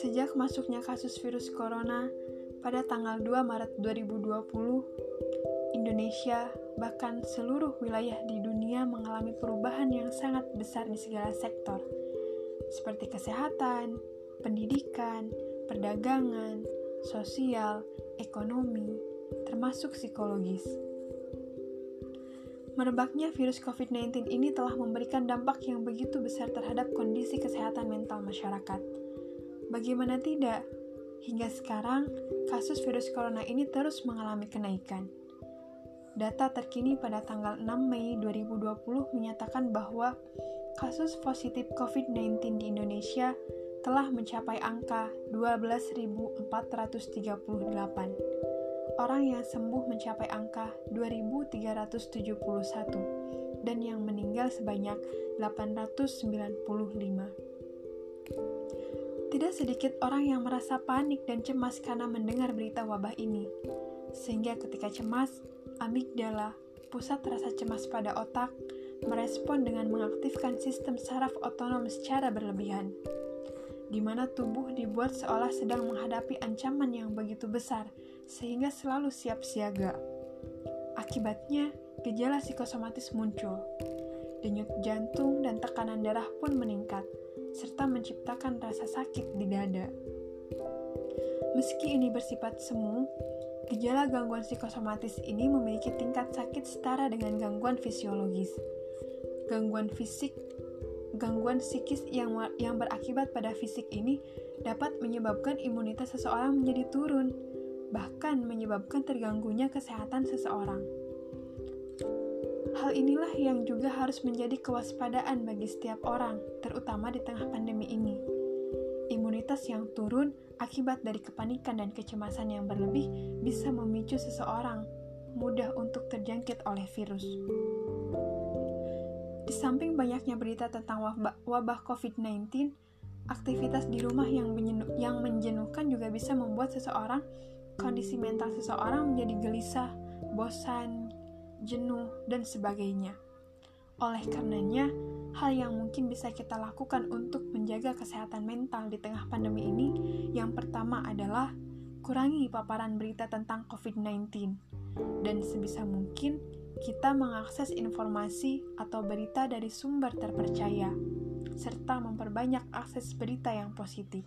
Sejak masuknya kasus virus corona pada tanggal 2 Maret 2020, Indonesia bahkan seluruh wilayah di dunia mengalami perubahan yang sangat besar di segala sektor, seperti kesehatan, pendidikan, perdagangan, sosial, ekonomi, termasuk psikologis. Merebaknya virus COVID-19 ini telah memberikan dampak yang begitu besar terhadap kondisi kesehatan mental masyarakat Bagaimana tidak? Hingga sekarang, kasus virus corona ini terus mengalami kenaikan. Data terkini pada tanggal 6 Mei 2020 menyatakan bahwa kasus positif COVID-19 di Indonesia telah mencapai angka 12.438. Orang yang sembuh mencapai angka 2.371 dan yang meninggal sebanyak 895. Tidak sedikit orang yang merasa panik dan cemas karena mendengar berita wabah ini. Sehingga ketika cemas, amigdala, pusat rasa cemas pada otak, merespon dengan mengaktifkan sistem saraf otonom secara berlebihan, di mana tubuh dibuat seolah sedang menghadapi ancaman yang begitu besar, sehingga selalu siap siaga. Akibatnya, gejala psikosomatis muncul. Denyut jantung dan tekanan darah pun meningkat, serta menciptakan rasa sakit di dada. Meski ini bersifat semu, gejala gangguan psikosomatis ini memiliki tingkat sakit setara dengan gangguan fisiologis. Gangguan fisik, gangguan psikis yang yang berakibat pada fisik ini dapat menyebabkan imunitas seseorang menjadi turun, bahkan menyebabkan terganggunya kesehatan seseorang. Hal inilah yang juga harus menjadi kewaspadaan bagi setiap orang, terutama di tengah pandemi ini. Imunitas yang turun akibat dari kepanikan dan kecemasan yang berlebih bisa memicu seseorang mudah untuk terjangkit oleh virus. Di samping banyaknya berita tentang wabah, wabah COVID-19, aktivitas di rumah yang, yang menjenuhkan juga bisa membuat seseorang, kondisi mental seseorang menjadi gelisah, bosan, jenuh, dan sebagainya. Oleh karenanya, hal yang mungkin bisa kita lakukan untuk menjaga kesehatan mental di tengah pandemi ini, yang pertama adalah kurangi paparan berita tentang COVID-19, dan sebisa mungkin kita mengakses informasi atau berita dari sumber terpercaya, serta memperbanyak akses berita yang positif.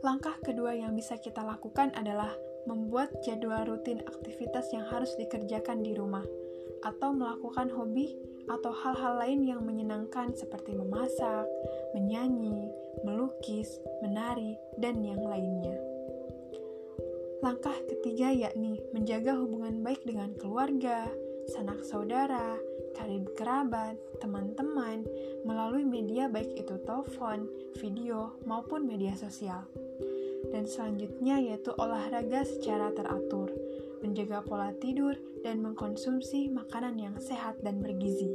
Langkah kedua yang bisa kita lakukan adalah membuat jadwal rutin aktivitas yang harus dikerjakan di rumah, atau melakukan hobi atau hal-hal lain yang menyenangkan seperti memasak, menyanyi, melukis, menari, dan yang lainnya. Langkah ketiga yakni menjaga hubungan baik dengan keluarga, sanak saudara, karib kerabat, teman-teman, melalui media baik itu telepon, video, maupun media sosial dan selanjutnya yaitu olahraga secara teratur, menjaga pola tidur, dan mengkonsumsi makanan yang sehat dan bergizi.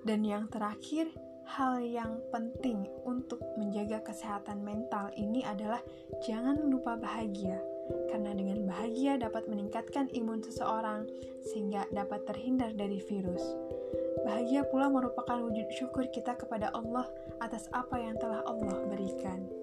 Dan yang terakhir, hal yang penting untuk menjaga kesehatan mental ini adalah jangan lupa bahagia, karena dengan bahagia dapat meningkatkan imun seseorang sehingga dapat terhindar dari virus. Bahagia pula merupakan wujud syukur kita kepada Allah atas apa yang telah Allah berikan.